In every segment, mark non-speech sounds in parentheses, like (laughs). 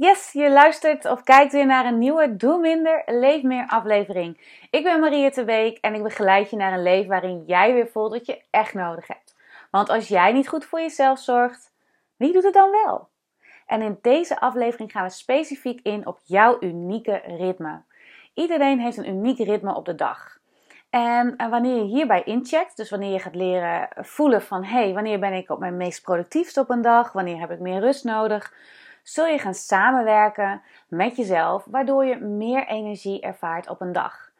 Yes, je luistert of kijkt weer naar een nieuwe Doe Minder, Leef Meer aflevering. Ik ben Maria de Week en ik begeleid je naar een leven waarin jij weer voelt wat je echt nodig hebt. Want als jij niet goed voor jezelf zorgt, wie doet het dan wel? En in deze aflevering gaan we specifiek in op jouw unieke ritme. Iedereen heeft een uniek ritme op de dag. En wanneer je hierbij incheckt, dus wanneer je gaat leren voelen van hé, hey, wanneer ben ik op mijn meest productiefst op een dag, wanneer heb ik meer rust nodig, zul je gaan samenwerken met jezelf, waardoor je meer energie ervaart op een dag.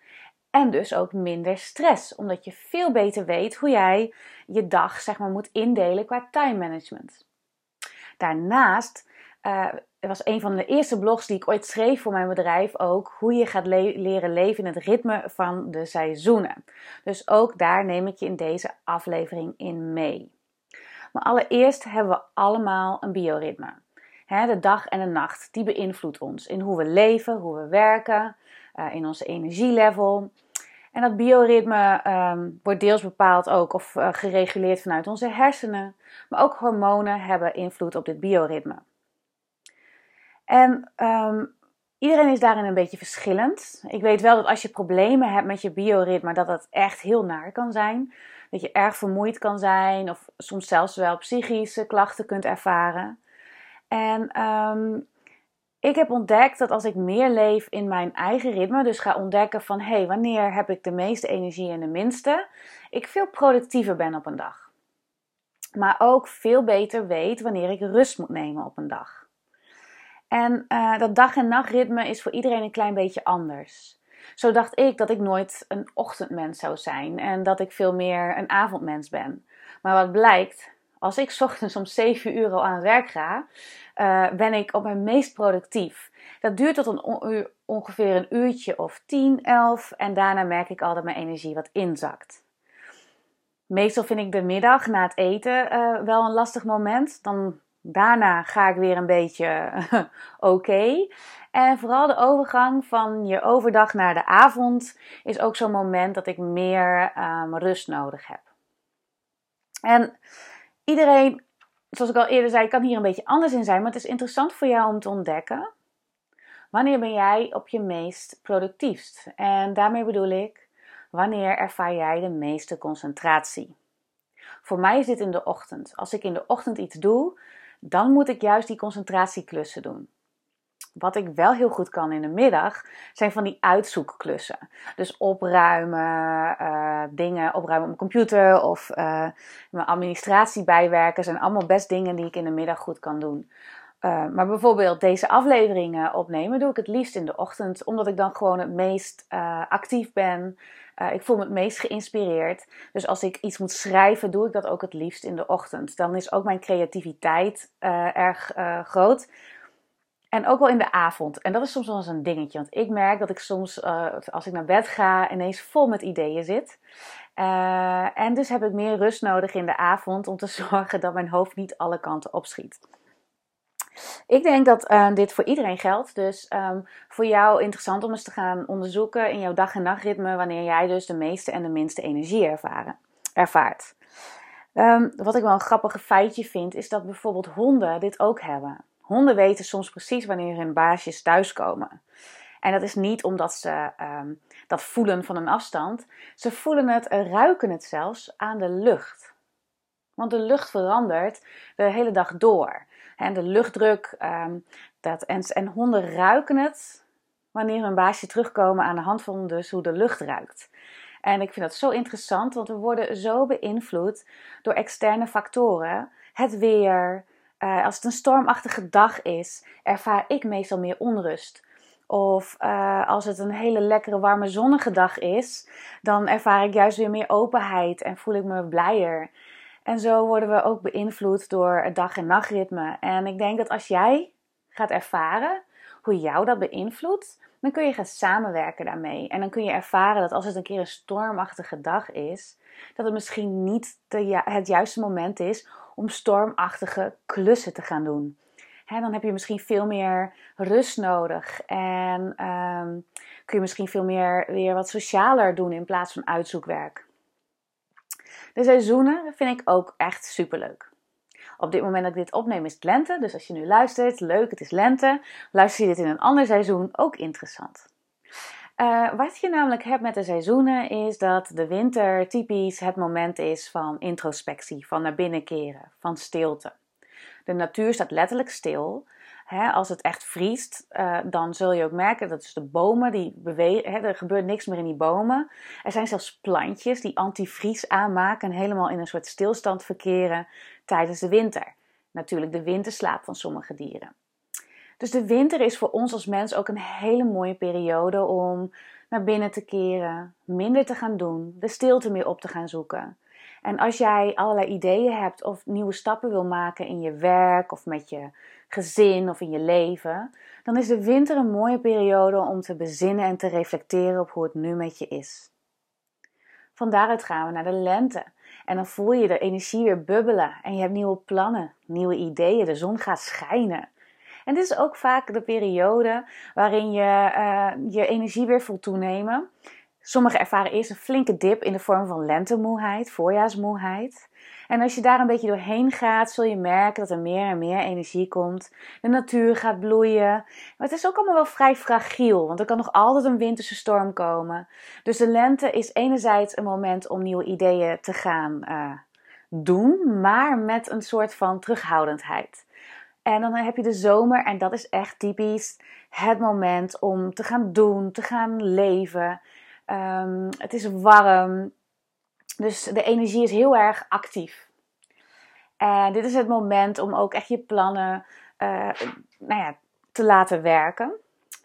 En dus ook minder stress, omdat je veel beter weet hoe jij je dag zeg maar, moet indelen qua time management. Daarnaast uh, was een van de eerste blogs die ik ooit schreef voor mijn bedrijf ook hoe je gaat leren leven in het ritme van de seizoenen. Dus ook daar neem ik je in deze aflevering in mee. Maar allereerst hebben we allemaal een bioritme de dag en de nacht, die beïnvloedt ons in hoe we leven, hoe we werken, uh, in onze energielevel. En dat bioritme um, wordt deels bepaald ook of uh, gereguleerd vanuit onze hersenen, maar ook hormonen hebben invloed op dit bioritme. En um, iedereen is daarin een beetje verschillend. Ik weet wel dat als je problemen hebt met je bioritme, dat dat echt heel naar kan zijn. Dat je erg vermoeid kan zijn of soms zelfs wel psychische klachten kunt ervaren. En um, ik heb ontdekt dat als ik meer leef in mijn eigen ritme, dus ga ontdekken van hé, hey, wanneer heb ik de meeste energie en de minste, ik veel productiever ben op een dag. Maar ook veel beter weet wanneer ik rust moet nemen op een dag. En uh, dat dag- en nachtritme is voor iedereen een klein beetje anders. Zo dacht ik dat ik nooit een ochtendmens zou zijn en dat ik veel meer een avondmens ben. Maar wat blijkt, als ik ochtends om 7 uur al aan werk ga, uh, ben ik op mijn meest productief. Dat duurt tot een ongeveer een uurtje of 10, 11 en daarna merk ik al dat mijn energie wat inzakt. Meestal vind ik de middag na het eten uh, wel een lastig moment. Dan, daarna ga ik weer een beetje (laughs) oké. En vooral de overgang van je overdag naar de avond is ook zo'n moment dat ik meer um, rust nodig heb. En iedereen, zoals ik al eerder zei, kan hier een beetje anders in zijn. Maar het is interessant voor jou om te ontdekken. Wanneer ben jij op je meest productiefst? En daarmee bedoel ik, wanneer ervaar jij de meeste concentratie? Voor mij is dit in de ochtend. Als ik in de ochtend iets doe, dan moet ik juist die concentratieklussen doen. Wat ik wel heel goed kan in de middag, zijn van die uitzoekklussen. Dus opruimen, uh, dingen opruimen op mijn computer of uh, mijn administratie bijwerken. zijn allemaal best dingen die ik in de middag goed kan doen. Uh, maar bijvoorbeeld deze afleveringen opnemen doe ik het liefst in de ochtend, omdat ik dan gewoon het meest actief ben. ik voel me het meest geïnspireerd. Dus als ik iets moet schrijven, doe ik dat ook het liefst in de ochtend. Dan is ook mijn creativiteit erg groot. En ook wel in de avond. En dat is soms wel eens een dingetje. Want ik merk dat ik soms, uh, als ik naar bed ga, ineens vol met ideeën zit. Uh, en dus heb ik meer rust nodig in de avond om te (laughs) zorgen dat mijn hoofd niet alle kanten opschiet. Ik denk dat uh, dit voor iedereen geldt. Dus um, voor jou interessant om eens te gaan onderzoeken in jouw dag- en nachtritme wanneer jij dus de meeste en de minste energie ervaart. Um, wat ik wel een grappig feitje vind, is dat bijvoorbeeld honden dit ook hebben. Honden weten soms precies wanneer hun baasjes thuiskomen. En dat is niet omdat ze um, dat voelen van een afstand. Ze voelen het en ruiken het zelfs aan de lucht. Want de lucht verandert de hele dag door. De luchtdruk, um, dat, en, en honden ruiken het wanneer hun baasje terugkomen aan de hand van dus hoe de lucht ruikt. En ik vind dat zo interessant, want we worden zo beïnvloed door externe factoren. Het weer, uh, als het een stormachtige dag is, ervaar ik meestal meer onrust. Of uh, als het een hele lekkere, warme, zonnige dag is, dan ervaar ik juist weer meer openheid en voel ik me blijer. En zo worden we ook beïnvloed door het dag- en nachtritme. En ik denk dat als jij gaat ervaren hoe jou dat beïnvloedt, dan kun je gaan samenwerken daarmee. En dan kun je ervaren dat als het een keer een stormachtige dag is, dat het misschien niet de, het juiste moment is om stormachtige klussen te gaan doen. dan heb je misschien veel meer rust nodig en ehm, kun je misschien veel meer weer wat socialer doen in plaats van uitzoekwerk. De seizoenen vind ik ook echt superleuk. Op dit moment dat ik dit opneem is het lente. Dus als je nu luistert, leuk, het is lente. Luister je dit in een ander seizoen, ook interessant. Uh, wat je namelijk hebt met de seizoenen is dat de winter typisch het moment is van introspectie, van naar binnen keren, van stilte. De natuur staat letterlijk stil. Als het echt vriest, uh, dan zul je ook merken dat dus de bomen die bewegen, er gebeurt niks meer in die bomen. Er zijn zelfs plantjes die antivries aanmaken en helemaal in een soort stilstand verkeren tijdens de winter. Natuurlijk de winterslaap van sommige dieren. Dus de winter is voor ons als mens ook een hele mooie periode om naar binnen te keren, minder te gaan doen, de stilte meer op te gaan zoeken. En als jij allerlei ideeën hebt of nieuwe stappen wil maken in je werk of met je gezin of in je leven, dan is de winter een mooie periode om te bezinnen en te reflecteren op hoe het nu met je is. Van daaruit gaan we naar de lente. En dan voel je de energie weer bubbelen en je hebt nieuwe plannen, nieuwe ideeën, de zon gaat schijnen. En dit is ook vaak de periode waarin je uh, je energie weer voelt toenemen. Sommigen ervaren eerst een flinke dip in de vorm van lentemoeheid, voorjaarsmoeheid. En als je daar een beetje doorheen gaat, zul je merken dat er meer en meer energie komt. De natuur gaat bloeien. Maar het is ook allemaal wel vrij fragiel, want er kan nog altijd een winterse storm komen. Dus de lente is enerzijds een moment om nieuwe ideeën te gaan uh, doen, maar met een soort van terughoudendheid. En dan heb je de zomer en dat is echt typisch het moment om te gaan doen, te gaan leven. Um, het is warm, dus de energie is heel erg actief. En dit is het moment om ook echt je plannen uh, nou ja, te laten werken.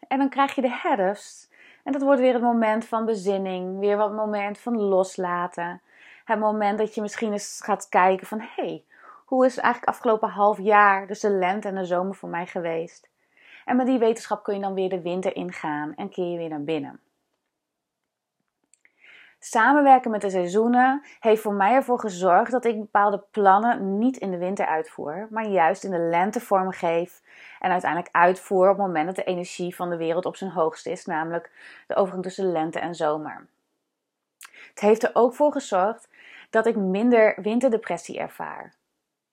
En dan krijg je de herfst. En dat wordt weer het moment van bezinning, weer wat moment van loslaten. Het moment dat je misschien eens gaat kijken van hé, hey, hoe is eigenlijk afgelopen half jaar, dus de lente en de zomer voor mij geweest? En met die wetenschap kun je dan weer de winter ingaan en keer je weer naar binnen. Samenwerken met de seizoenen heeft voor mij ervoor gezorgd dat ik bepaalde plannen niet in de winter uitvoer, maar juist in de lente vormgeef en uiteindelijk uitvoer op het moment dat de energie van de wereld op zijn hoogst is, namelijk de overgang tussen lente en zomer. Het heeft er ook voor gezorgd dat ik minder winterdepressie ervaar.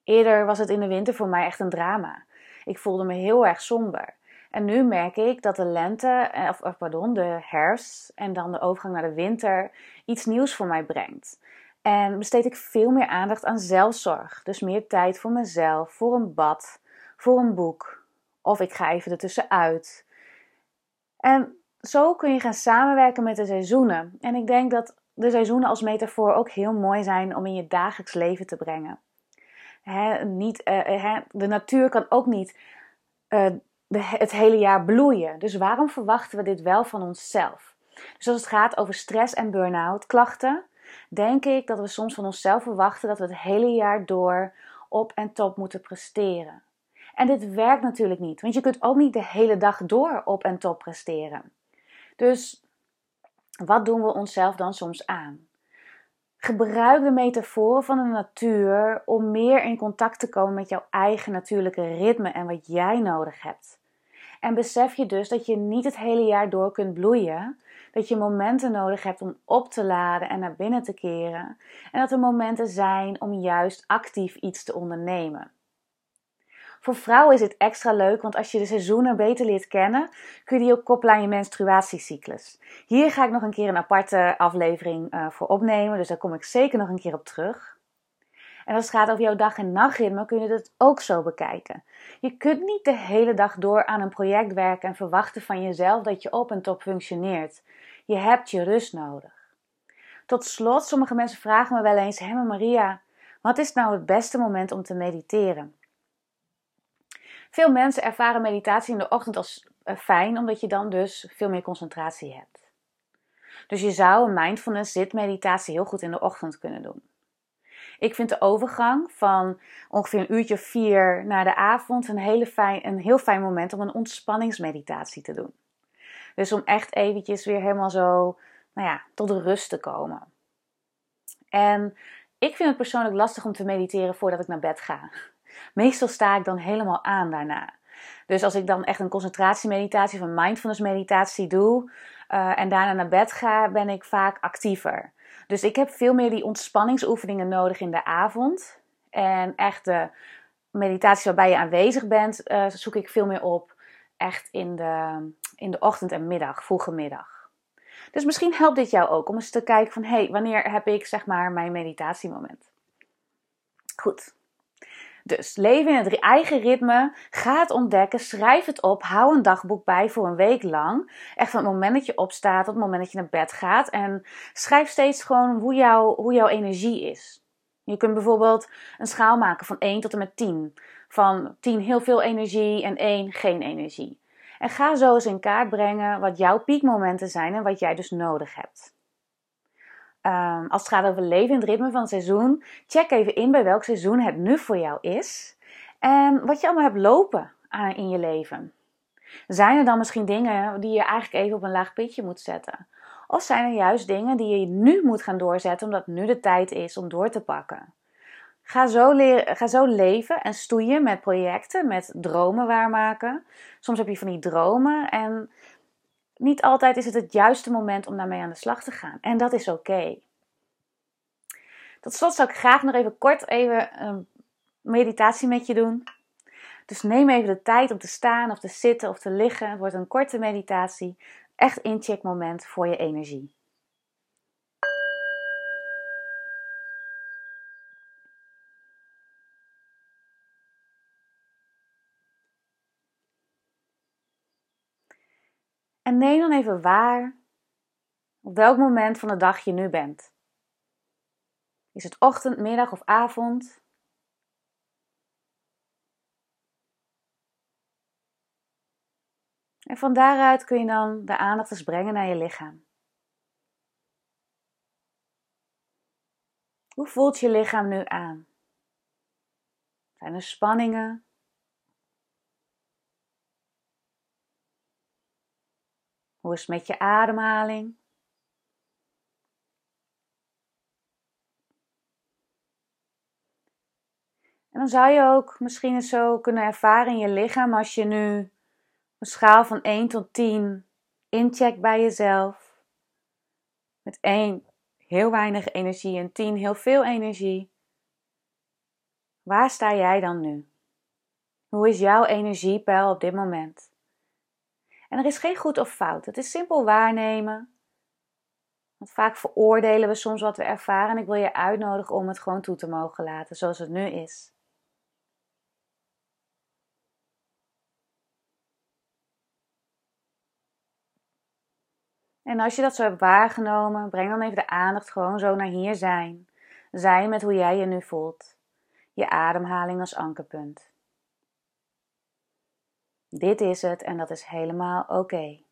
Eerder was het in de winter voor mij echt een drama. Ik voelde me heel erg somber. En nu merk ik dat de lente, eh, of pardon, de herfst en dan de overgang naar de winter iets nieuws voor mij brengt. En besteed ik veel meer aandacht aan zelfzorg. Dus meer tijd voor mezelf, voor een bad, voor een boek. Of ik ga even ertussenuit. En zo kun je gaan samenwerken met de seizoenen. En ik denk dat de seizoenen als metafoor ook heel mooi zijn om in je dagelijks leven te brengen niet, uh, de natuur kan ook niet de, het hele jaar bloeien. Dus waarom verwachten we dit wel van onszelf? Dus als het gaat over stress en burn-out klachten, denk ik dat we soms van onszelf verwachten dat we het hele jaar door op en top moeten presteren. En dit werkt natuurlijk niet, want je kunt ook niet de hele dag door op en top presteren. Dus wat doen we onszelf dan soms aan? Gebruik de metaforen van de natuur om meer in contact te komen met jouw eigen natuurlijke ritme en wat jij nodig hebt. En besef je dus dat je niet het hele jaar door kunt bloeien, dat je momenten nodig hebt om op te laden en naar binnen te keren, en dat er momenten zijn om juist actief iets te ondernemen. Voor vrouwen is dit extra leuk, want als je de seizoenen beter leert kennen, kun je die ook koppelen aan je menstruatiecyclus. Hier ga ik nog een keer een aparte aflevering uh, voor opnemen, dus daar kom ik zeker nog een keer op terug. En als het gaat over jouw dag- en nachtritme, kun je dit ook zo bekijken. Je kunt niet de hele dag door aan een project werken en verwachten van jezelf dat je op en top functioneert. Je hebt je rust nodig. Tot slot, sommige mensen vragen me wel eens: Hé, Maria, wat is nou het beste moment om te mediteren? Veel mensen ervaren meditatie in de ochtend als eh, fijn, omdat je dan dus veel meer concentratie hebt. Dus je zou een mindfulness zitmeditatie heel goed in de ochtend kunnen doen. Ik vind de overgang van ongeveer een uurtje vier naar de avond een, hele fijn, een heel fijn moment om een ontspanningsmeditatie te doen. Dus om echt eventjes weer helemaal zo nou ja, tot rust te komen. En ik vind het persoonlijk lastig om te mediteren voordat ik naar bed ga. Meestal sta ik dan helemaal aan daarna. Dus als ik dan echt een concentratiemeditatie of een mindfulness meditatie doe uh, en daarna naar bed ga, ben ik vaak actiever. Dus ik heb veel meer die ontspanningsoefeningen nodig in de avond. En echt de meditaties waarbij je aanwezig bent, uh, zoek ik veel meer op echt in de, in de ochtend en middag, vroege middag. Dus misschien helpt dit jou ook om eens te kijken van, hé, hey, wanneer heb ik zeg maar mijn meditatiemoment? Goed. Dus leven in het eigen ritme, ga het ontdekken, schrijf het op, hou een dagboek bij voor een week lang. Echt van het moment dat je opstaat, tot het moment dat je naar bed gaat. En schrijf steeds gewoon hoe, jou, hoe jouw energie is. Je kunt bijvoorbeeld een schaal maken van 1 tot en met 10. Van 10 heel veel energie en 1 geen energie. En ga zo eens in kaart brengen wat jouw piekmomenten zijn en wat jij dus nodig hebt. Um, als het gaat over leven in het ritme van het seizoen, check even in bij welk seizoen het nu voor jou is. En wat je allemaal hebt lopen in je leven. Zijn er dan misschien dingen die je eigenlijk even op een laag pitje moet zetten? Of zijn er juist dingen die je nu moet gaan doorzetten omdat nu de tijd is om door te pakken? Ga zo, ga zo leven en stoeien met projecten, met dromen waarmaken. Soms heb je van die dromen en niet altijd is het het juiste moment om daarmee aan de slag te gaan. En dat is oké. Tot slot zou ik graag nog even kort even een meditatie met je doen. Dus neem even de tijd om te staan of te zitten of te liggen. Het wordt een korte meditatie. Echt incheckmoment voor je energie. En neem dan even waar op welk moment van de dag je nu bent. Is het ochtend, middag of avond? En van daaruit kun je dan de aandacht eens brengen naar je lichaam. Hoe voelt je lichaam nu aan? Zijn er spanningen? Hoe is het met je ademhaling? En dan zou je ook misschien eens zo kunnen ervaren in je lichaam als je nu een schaal van 1 tot 10 incheckt bij jezelf. Met 1 heel weinig energie en 10 heel veel energie. Waar sta jij dan nu? Hoe is jouw energiepeil op dit moment? En er is geen goed of fout. Het is simpel waarnemen. Want vaak veroordelen we soms wat we ervaren. En ik wil je uitnodigen om het gewoon toe te mogen laten zoals het nu is. En als je dat zo hebt waargenomen, breng dan even de aandacht gewoon zo naar hier zijn. Zijn met hoe jij je nu voelt. Je ademhaling als ankerpunt. Dit is het en dat is helemaal oké.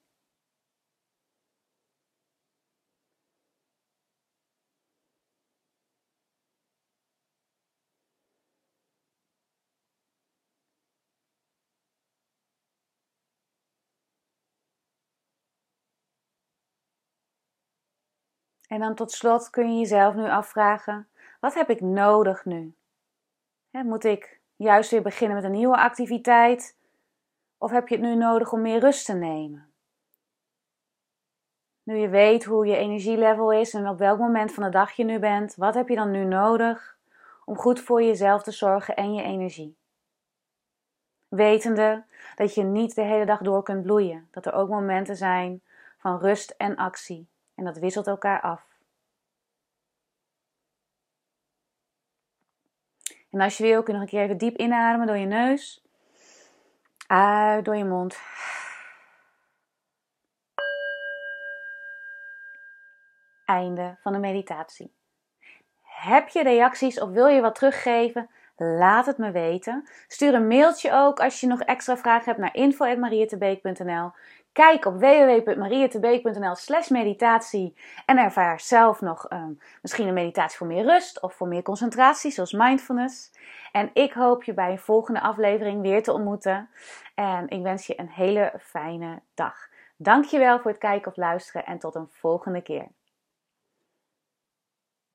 En dan tot slot kun je jezelf nu afvragen: wat heb ik nodig nu? moet ik juist weer beginnen met een nieuwe activiteit? Of heb je het nu nodig om meer rust te nemen? Nu je weet hoe je energielevel is en op welk moment van de dag je nu bent, wat heb je dan nu nodig om goed voor jezelf te zorgen en je energie? Wetende dat je niet de hele dag door kunt bloeien, dat er ook momenten zijn van rust en actie en dat wisselt elkaar af. En als je wil, kun je nog een keer even diep inademen door je neus. Uit door je mond. Einde van de meditatie. Heb je reacties of wil je wat teruggeven? Laat het me weten. Stuur een mailtje ook als je nog extra vragen hebt naar info.marietebeek.nl. Kijk op www.marietebeek.nl slash meditatie en ervaar zelf nog um, misschien een meditatie voor meer rust of voor meer concentratie, zoals mindfulness. En ik hoop je bij een volgende aflevering weer te ontmoeten. En ik wens je een hele fijne dag. Dankjewel voor het kijken of luisteren en tot een volgende keer.